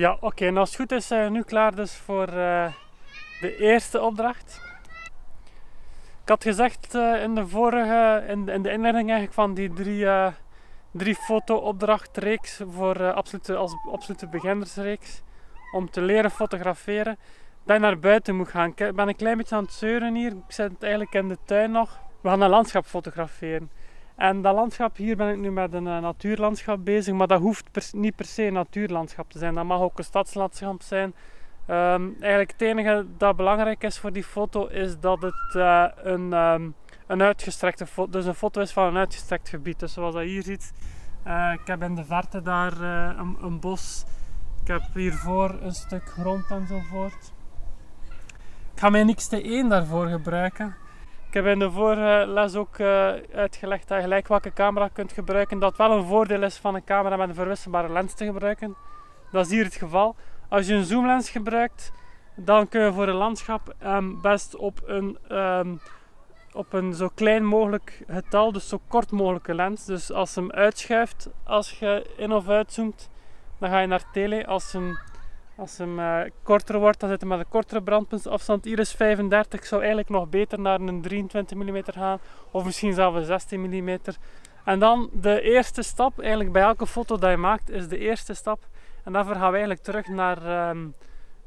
Ja, oké. als het goed is zijn we nu klaar dus voor eh, de eerste opdracht. Ik had gezegd eh, in de vorige, in, in de inleiding eigenlijk van die drie, eh drie foto-opdrachtreeks voor eh, absolute, als absolute beginnersreeks. Om te leren fotograferen. Dat je naar buiten moet gaan. Ik ben een klein beetje aan het zeuren hier. Ik zit eigenlijk in de tuin nog. We gaan een landschap fotograferen. En dat landschap, hier ben ik nu met een eh, natuurlandschap bezig, maar dat hoeft niet per se een natuurlandschap te zijn. Dat mag ook een stadslandschap zijn. Ehm, eigenlijk het enige dat belangrijk is voor die foto is dat het eh, een, ehm, een uitgestrekte foto, dus een foto is van een uitgestrekt gebied. Dus zoals dat hier ziet, eh, ik heb in de verte daar een, een bos, ik heb hiervoor een stuk grond enzovoort. Ik ga mijn XT1 daarvoor gebruiken. Ik heb in de vorige les ook eh, uitgelegd dat je gelijk welke camera kunt gebruiken. Dat wel een voordeel is van een camera met een verwisselbare lens te gebruiken. Dat is hier het geval. Als je een zoomlens gebruikt, dan kun je voor een landschap ehm, best op een, ehm, op een zo klein mogelijk getal, dus zo kort mogelijke lens. Dus als hem uitschuift, als je in of uitzoomt, dan ga je naar tele. Als hem, als hem eh, korter wordt, dan zit hij met een kortere brandpuntsafstand. Hier is 35, ik zou eigenlijk nog beter naar een 23 mm gaan, of misschien zelfs een 16 mm. En dan de eerste stap, eigenlijk bij elke foto dat je maakt, is de eerste stap. En daarvoor gaan we eigenlijk terug naar, ehm,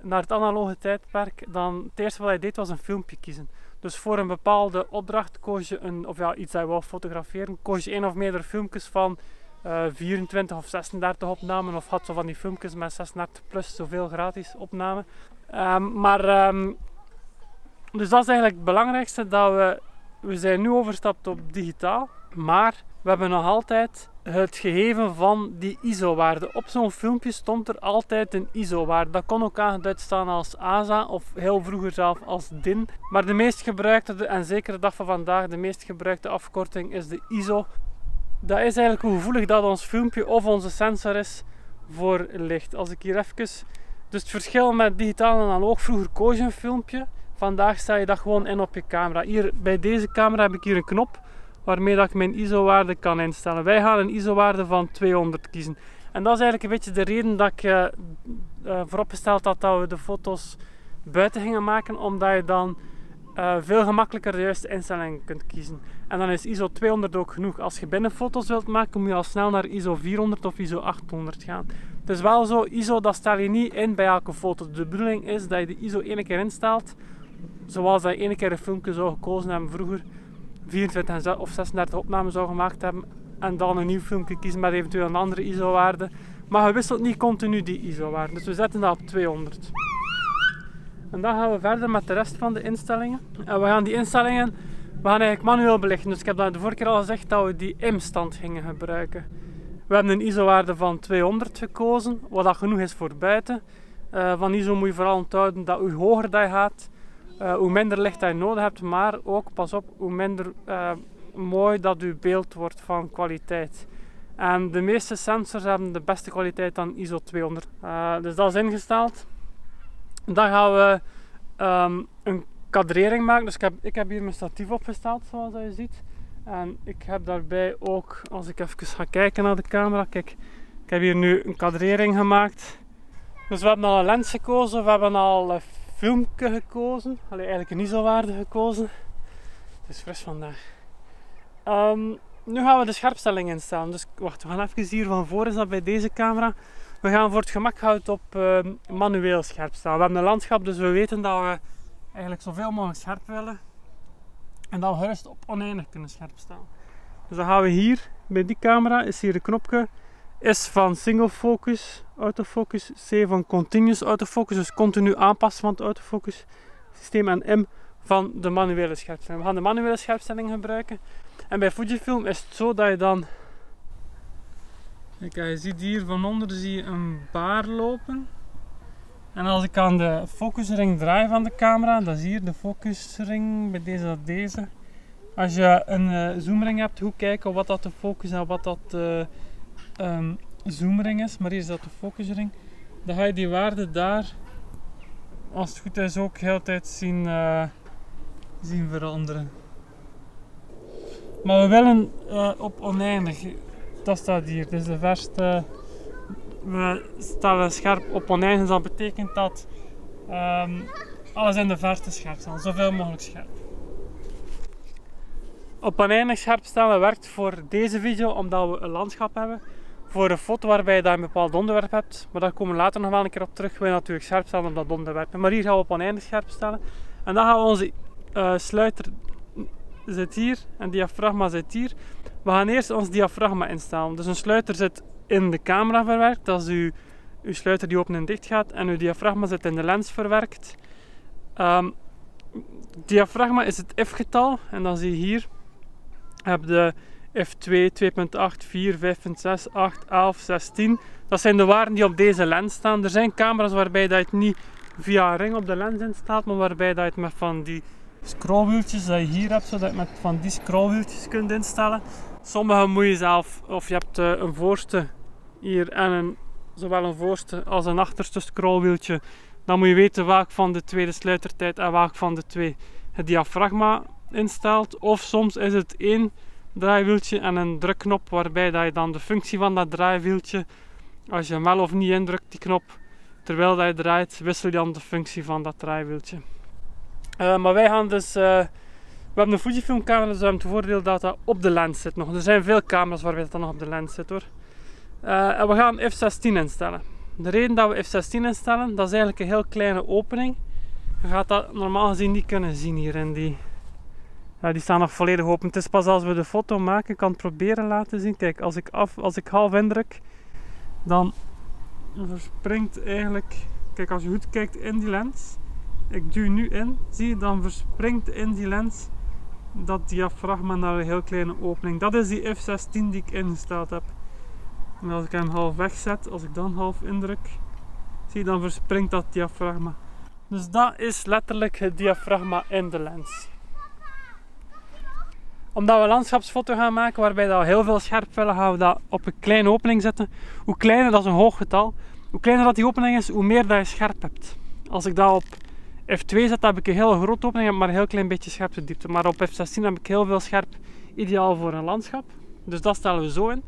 naar het analoge tijdperk. Dan, het eerste wat hij deed was een filmpje kiezen. Dus voor een bepaalde opdracht koos je een, of ja, iets dat je wou fotograferen, koos je één of meerdere filmpjes van eh, 24 of 36 opnamen. Of had zo van die filmpjes met 36 plus zoveel gratis opnamen. Ehm, maar, ehm, dus dat is eigenlijk het belangrijkste, dat we, we zijn nu overstapt op digitaal. Maar we hebben nog altijd het gegeven van die ISO-waarde. Op zo'n filmpje stond er altijd een ISO-waarde. Dat kon ook aangeduid staan als ASA of heel vroeger zelf als DIN. Maar de meest gebruikte, en zeker de dag van vandaag, de meest gebruikte afkorting is de ISO. Dat is eigenlijk hoe gevoelig dat ons filmpje of onze sensor is voor licht. Als ik hier even... Dus het verschil met digitaal en analoog, vroeger koos je een filmpje. Vandaag sta je dat gewoon in op je camera. Hier bij deze camera heb ik hier een knop waarmee dat ik mijn ISO-waarde kan instellen. Wij gaan een ISO-waarde van 200 kiezen. En dat is eigenlijk een beetje de reden dat ik eh, vooropgesteld had dat we de foto's buiten gingen maken, omdat je dan eh, veel gemakkelijker de juiste instellingen kunt kiezen. En dan is ISO 200 ook genoeg. Als je binnen foto's wilt maken, moet je al snel naar ISO 400 of ISO 800 gaan. Het is wel zo, ISO dat stel je niet in bij elke foto. De bedoeling is dat je de ISO één keer instelt, zoals dat je één keer een filmpje zou gekozen hebben vroeger. 24 en ze- of 36 opnames zou gemaakt hebben en dan een nieuw filmpje kiezen met eventueel een andere ISO-waarde. Maar je wisselt niet continu die ISO-waarde, dus we zetten dat op 200. En dan gaan we verder met de rest van de instellingen. En we gaan die instellingen we gaan eigenlijk manueel belichten. Dus ik heb de vorige keer al gezegd dat we die IM-stand gingen gebruiken. We hebben een ISO-waarde van 200 gekozen, wat dat genoeg is voor buiten. Eh, van ISO moet je vooral onthouden dat hoe hoger dat je gaat, eh, hoe minder licht dat je nodig hebt, maar ook, pas op, hoe minder eh, mooi dat je beeld wordt van kwaliteit. En de meeste sensors hebben de beste kwaliteit dan ISO 200. Eh, dus dat is ingesteld. Dan gaan we ehm, een kadrering maken. Dus ik heb, ik heb hier mijn statief opgesteld, zoals je ziet. En ik heb daarbij ook, als ik even ga kijken naar de camera, kijk, ik heb hier nu een kadrering gemaakt. Dus we hebben al een lens gekozen, we hebben al een filmpje gekozen. Allee, eigenlijk een ISO-waarde gekozen. Het is fris vandaag. Ehm, nu gaan we de scherpstelling instellen. Dus wacht, we gaan even hier van voor is bij deze camera. We gaan voor het gemak houden op ehm, manueel scherp stellen. We hebben een landschap, dus we weten dat we eigenlijk zoveel mogelijk scherp willen. En we gerust op oneindig kunnen scherp stellen. Dus dan gaan we hier, bij die camera, is hier een knopje. S van single focus, autofocus. C van continuous autofocus, dus continu aanpassen van het autofocus systeem. En M van de manuele scherpstelling. We gaan de manuele scherpstelling gebruiken. En bij Fujifilm is het zo dat je dan... Kijk, je ziet hier van onder zie je een baar lopen. En als ik aan de focusring draai van de camera, dat is hier de focusring, bij deze dat deze. Als je een eh, zoomring hebt, hoe kijken wat dat de focus en wat dat de ehm, zoomring is. Maar hier is dat de focusring. Dan ga je die waarde daar, als het goed is, ook de hele tijd zien, eh, zien veranderen. Maar we willen eh, op oneindig. Dat staat hier. Is de verste we stellen scherp op oneindig. Dat betekent dat ehm, alles in de verte scherp staat. Zoveel mogelijk scherp. Op oneindig scherp stellen werkt voor deze video omdat we een landschap hebben. Voor een foto waarbij je daar een bepaald onderwerp hebt. Maar daar komen we later nog wel een keer op terug. Willen natuurlijk scherp stellen op dat onderwerp. Maar hier gaan we op oneindig scherp stellen. En dan gaan we onze uh, sluiter zit hier en diafragma zit hier. We gaan eerst ons diafragma instellen. Dus een sluiter zit in de camera verwerkt. Dat is uw, uw sluiter die open en dicht gaat. En uw diafragma zit in de lens verwerkt. Um, diafragma is het F-getal. En dan zie je hier. Heb de F2, 2.8, 4, 5.6, 8, 11, 16. Dat zijn de waarden die op deze lens staan. Er zijn camera's waarbij dat je het niet via een ring op de lens instaat, maar waarbij dat je het met van die scrollwieltjes dat je hier hebt, zodat je met van die scrollwieltjes kunt instellen. Sommige moet je zelf, of je hebt eh, een voorste hier en een, zowel een voorste als een achterste scrollwieltje. Dan moet je weten welk van de twee de sluitertijd en welk van de twee het diafragma instelt. Of soms is het één draaiwieltje en een drukknop waarbij dat je dan de functie van dat draaiwieltje, als je hem wel of niet indrukt die knop, terwijl dat je draait, wissel je dan de functie van dat draaiwieltje. Uh, maar wij gaan dus, uh, we hebben een Fujifilm camera, dus we hebben het voordeel dat dat op de lens zit nog. Er zijn veel camera's waarbij dat dan nog op de lens zit hoor. Uh, en we gaan f16 instellen. De reden dat we f16 instellen, dat is eigenlijk een heel kleine opening. Je gaat dat normaal gezien niet kunnen zien hier in die ja, die staan nog volledig open. Het is pas als we de foto maken, kan het proberen laten zien. Kijk, als ik, af, als ik half indruk, dan verspringt eigenlijk... Kijk, als je goed kijkt in die lens, ik duw nu in, zie je, dan verspringt in die lens dat diafragma naar een heel kleine opening. Dat is die f16 die ik ingesteld heb. En als ik hem half wegzet, als ik dan half indruk, zie je, dan verspringt dat diafragma. Dus dat is letterlijk het diafragma in de lens omdat we landschapsfoto gaan maken waarbij we heel veel scherp willen, gaan we dat op een kleine opening zetten. Hoe kleiner, dat is een hoog getal, hoe kleiner dat die opening is, hoe meer dat je scherp hebt. Als ik dat op F2 zet, heb ik een hele grote opening, maar een heel klein beetje scherpte diepte. Maar op F16 heb ik heel veel scherp, ideaal voor een landschap. Dus dat stellen we zo in.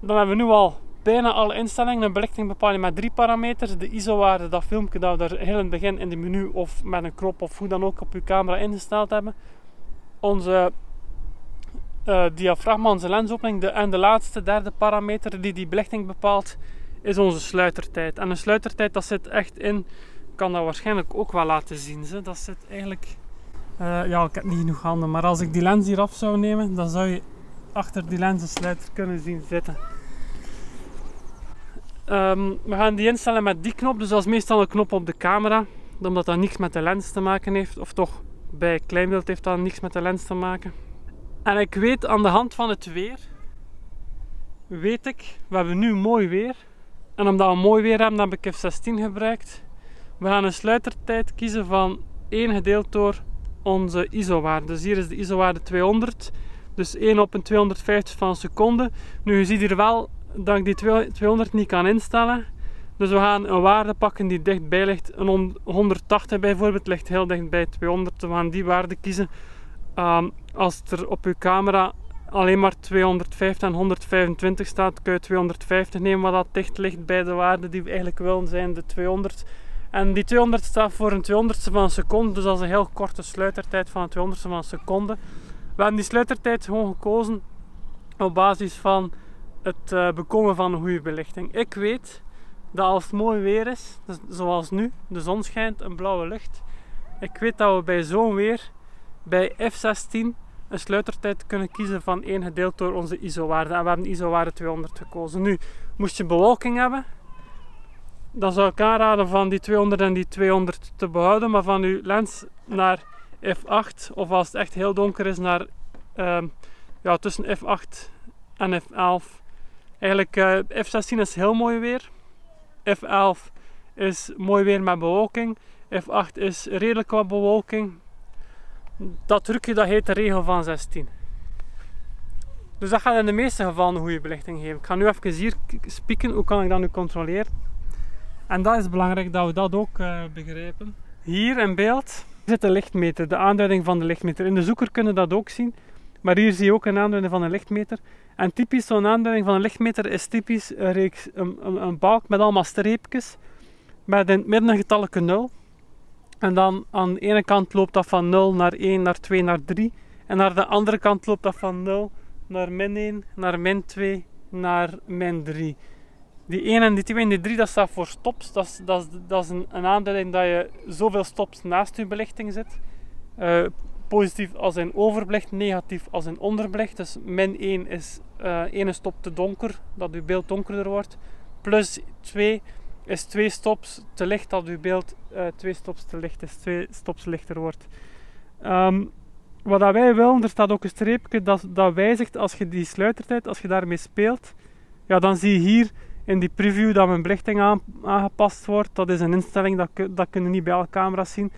Dan hebben we nu al bijna alle instellingen. Een belichting bepaal je met drie parameters. De ISO-waarde, dat filmpje dat we er heel in het begin in de menu of met een knop of hoe dan ook op je camera ingesteld hebben onze uh, diafragma, onze lensopening. De, en de laatste, derde parameter die die belichting bepaalt, is onze sluitertijd. En een sluitertijd, dat zit echt in, kan dat waarschijnlijk ook wel laten zien. Dat zit eigenlijk, uh, ja, ik heb niet genoeg handen, maar als ik die lens hier af zou nemen, dan zou je achter die lens een sluiter kunnen zien zitten. Um, we gaan die instellen met die knop, dus dat is meestal een knop op de camera, omdat dat niets met de lens te maken heeft, of toch bij kleinbeeld heeft dat niks met de lens te maken. En ik weet aan de hand van het weer, weet ik, we hebben nu mooi weer. En omdat we mooi weer hebben, heb ik F16 gebruikt. We gaan een sluitertijd kiezen van 1 gedeeld door onze ISO-waarde. Dus hier is de ISO-waarde 200. Dus 1 op een 250 van een seconde. Nu, je ziet hier wel dat ik die 200 niet kan instellen. Dus we gaan een waarde pakken die dichtbij ligt. Een 180 bijvoorbeeld ligt heel dicht bij 200. We gaan die waarde kiezen. Um, als er op uw camera alleen maar 250 en 125 staat, kun je 250 nemen, wat dat dicht ligt bij de waarde die we eigenlijk willen zijn, de 200. En die 200 staat voor een 200ste van een seconde, dus dat is een heel korte sluitertijd van een 200ste van een seconde. We hebben die sluitertijd gewoon gekozen op basis van het uh, bekomen van een goede belichting. Ik weet dat als het mooi weer is, dus zoals nu, de zon schijnt, een blauwe lucht. Ik weet dat we bij zo'n weer, bij F16, een sluitertijd kunnen kiezen van 1 gedeeld door onze ISO-waarde. En we hebben ISO-waarde 200 gekozen. Nu, moest je bewolking hebben, dan zou ik aanraden van die 200 en die 200 te behouden, maar van uw lens naar F8, of als het echt heel donker is, naar um, ja, tussen F8 en F11. Eigenlijk, uh, F16 is heel mooi weer. F11 is mooi weer met bewolking. F8 is redelijk wat bewolking. Dat trucje dat heet de regel van 16. Dus dat gaat in de meeste gevallen een goede belichting geven. Ik ga nu even hier spieken, hoe kan ik dat nu controleren? En dat is belangrijk dat we dat ook uh, begrijpen. Hier in beeld zit de lichtmeter, de aanduiding van de lichtmeter. In de zoeker kunnen dat ook zien, maar hier zie je ook een aanduiding van een lichtmeter. En typisch zo'n aanduiding van een lichtmeter is typisch een, een, een balk met allemaal streepjes. Met in het midden een getalletje 0. En dan aan de ene kant loopt dat van 0 naar 1, naar 2, naar 3. En aan de andere kant loopt dat van 0 naar min 1, naar min 2, naar min 3. Die 1 en die 2 en die 3 dat staat voor stops. Dat is, dat is, een, een aanduiding dat je zoveel stops naast je belichting zit. Uh, positief als in overbelicht, negatief als in onderbelicht. Dus min 1 is uh, ene stop te donker, dat uw beeld donkerder wordt. Plus 2 is twee stops te licht, dat uw beeld uh, twee stops te licht is, twee stops lichter wordt. Um, wat dat wij willen, er staat ook een streepje dat, dat wijzigt als je die sluitertijd, als je daarmee speelt. Ja, dan zie je hier in die preview dat mijn belichting aan, aangepast wordt. Dat is een instelling, dat, dat kunnen niet bij alle camera's zien.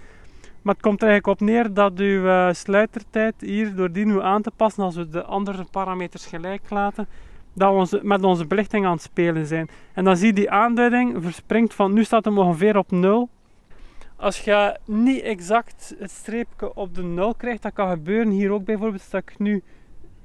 Maar het komt er eigenlijk op neer dat uw uh, sluitertijd hier, door die nu aan te passen, als we de andere parameters gelijk laten, dat we met onze belichting aan het spelen zijn. En dan zie je die aanduiding verspringt van, nu staat hem ongeveer op 0. Als je niet exact het streepje op de 0 krijgt, dat kan gebeuren. Hier ook bijvoorbeeld sta ik nu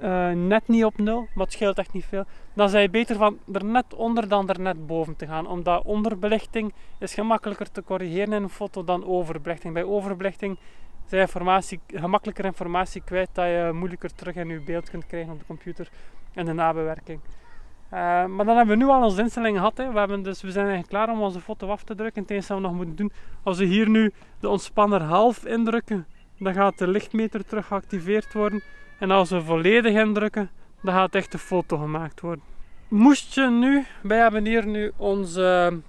uh, net niet op 0, maar scheelt echt niet veel. Dan zijn je beter van er net onder dan er net boven te gaan. Omdat onderbelichting is gemakkelijker te corrigeren in een foto dan overbelichting. Bij overbelichting zijn informatie, gemakkelijker informatie kwijt dat je moeilijker terug in je beeld kunt krijgen op de computer en de nabewerking. Uh, maar dan hebben we nu al onze instellingen gehad. Hè. We, hebben dus, we zijn eigenlijk klaar om onze foto af te drukken. Het enige wat we nog moeten doen, als we hier nu de ontspanner half indrukken, dan gaat de lichtmeter terug geactiveerd worden. En als we volledig indrukken, dan gaat echt de foto gemaakt worden. Moest je nu, wij hebben hier nu onze,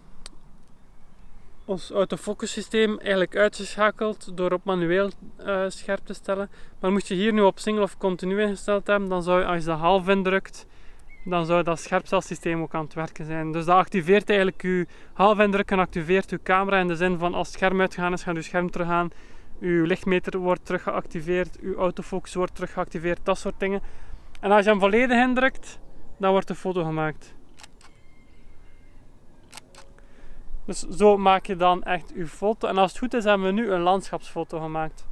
ons autofocus systeem eigenlijk uitgeschakeld door op manueel uh, scherp te stellen. Maar moest je hier nu op single of continu ingesteld hebben, dan zou je als je de half indrukt, dan zou dat scherpstelsysteem ook aan het werken zijn. Dus dat activeert eigenlijk je half indrukken, activeert je camera in de zin van als het scherm uitgegaan is, gaat je scherm terug aan uw lichtmeter wordt terug geactiveerd, uw autofocus wordt terug geactiveerd, dat soort dingen. En als je hem volledig indrukt, dan wordt de foto gemaakt. Dus zo maak je dan echt uw foto. En als het goed is, hebben we nu een landschapsfoto gemaakt.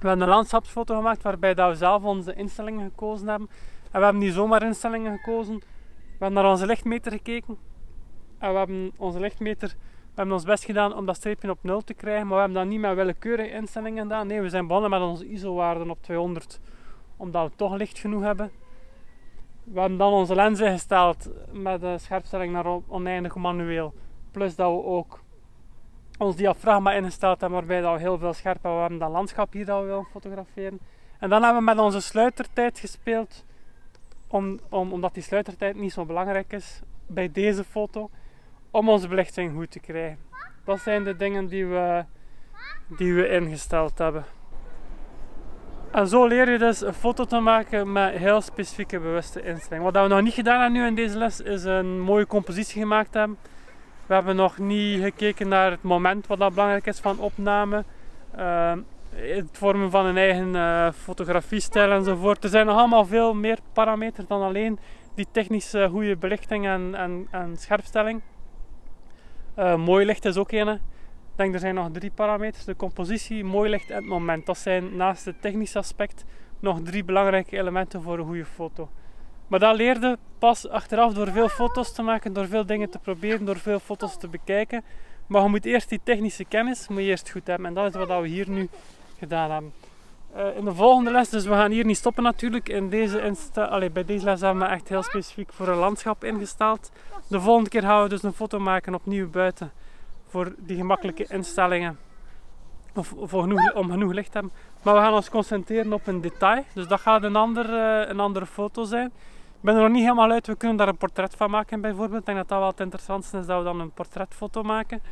We hebben een landschapsfoto gemaakt waarbij dat we zelf onze instellingen gekozen hebben. En we hebben niet zomaar instellingen gekozen. We hebben naar onze lichtmeter gekeken. En we hebben onze lichtmeter hebben ons best gedaan om dat streepje op 0 te krijgen, maar we hebben dat niet met willekeurige instellingen gedaan. Nee, we zijn begonnen met onze ISO-waarden op 200, omdat we toch licht genoeg hebben. We hebben dan onze lens ingesteld met de scherpstelling naar oneindig manueel. Plus dat we ook ons diafragma ingesteld hebben, waarbij dat we heel veel scherp hebben. We hebben dat landschap hier dat we willen fotograferen. En dan hebben we met onze sluitertijd gespeeld, om, om, omdat die sluitertijd niet zo belangrijk is bij deze foto om onze belichting goed te krijgen. Dat zijn de dingen die we, die we ingesteld hebben. En zo leer je dus een foto te maken met heel specifieke bewuste instellingen. Wat we nog niet gedaan hebben nu in deze les is een mooie compositie gemaakt hebben. We hebben nog niet gekeken naar het moment wat dat belangrijk is van opname. Uh, het vormen van een eigen uh, fotografiestijl enzovoort. Er zijn nog allemaal veel meer parameters dan alleen die technische goede belichting en, en, en scherpstelling. Uh, mooi licht is ook een. Ik denk er zijn nog drie parameters. De compositie, mooi licht en het moment. Dat zijn naast het technische aspect nog drie belangrijke elementen voor een goede foto. Maar dat leerde pas achteraf door veel foto's te maken, door veel dingen te proberen, door veel foto's te bekijken. Maar je moet eerst die technische kennis moet je eerst goed hebben. En dat is wat we hier nu gedaan hebben. Uh, in de volgende les, dus we gaan hier niet stoppen natuurlijk. In deze insta Allee, bij deze les hebben we echt heel specifiek voor een landschap ingesteld. De volgende keer gaan we dus een foto maken opnieuw buiten. Voor die gemakkelijke instellingen. Of, voor genoeg, om genoeg licht te hebben. Maar we gaan ons concentreren op een detail. Dus dat gaat een, ander, uh, een andere foto zijn. Ik ben er nog niet helemaal uit. We kunnen daar een portret van maken bijvoorbeeld. Ik denk dat dat wel het interessantste is dat we dan een portretfoto maken.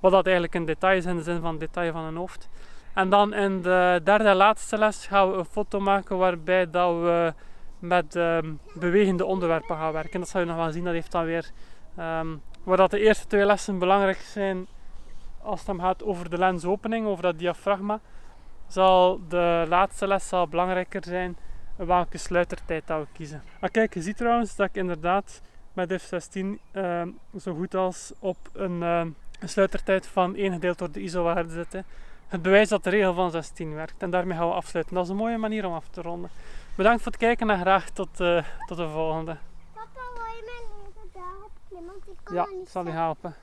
Wat dat eigenlijk een detail is in de zin van detail van een hoofd. En dan in de derde en laatste les gaan we een foto maken waarbij dat we met um, bewegende onderwerpen gaan werken. Dat zal je nog wel zien, dat heeft dan weer... Um, waar dat de eerste twee lessen belangrijk zijn als het gaat over de lensopening, over dat diafragma, zal de laatste les zal belangrijker zijn welke sluitertijd dat we kiezen. Ah, kijk, je ziet trouwens dat ik inderdaad met F16 um, zo goed als op een, een sluitertijd van 1 gedeeld door de ISO-waarde zit. Het bewijs dat de regel van 16 werkt. En daarmee gaan we afsluiten. Dat is een mooie manier om af te ronden. Bedankt voor het kijken en graag tot, uh, tot de volgende. Papa, wil je mij klimmen? Want ik kan Ja, niet zal je helpen.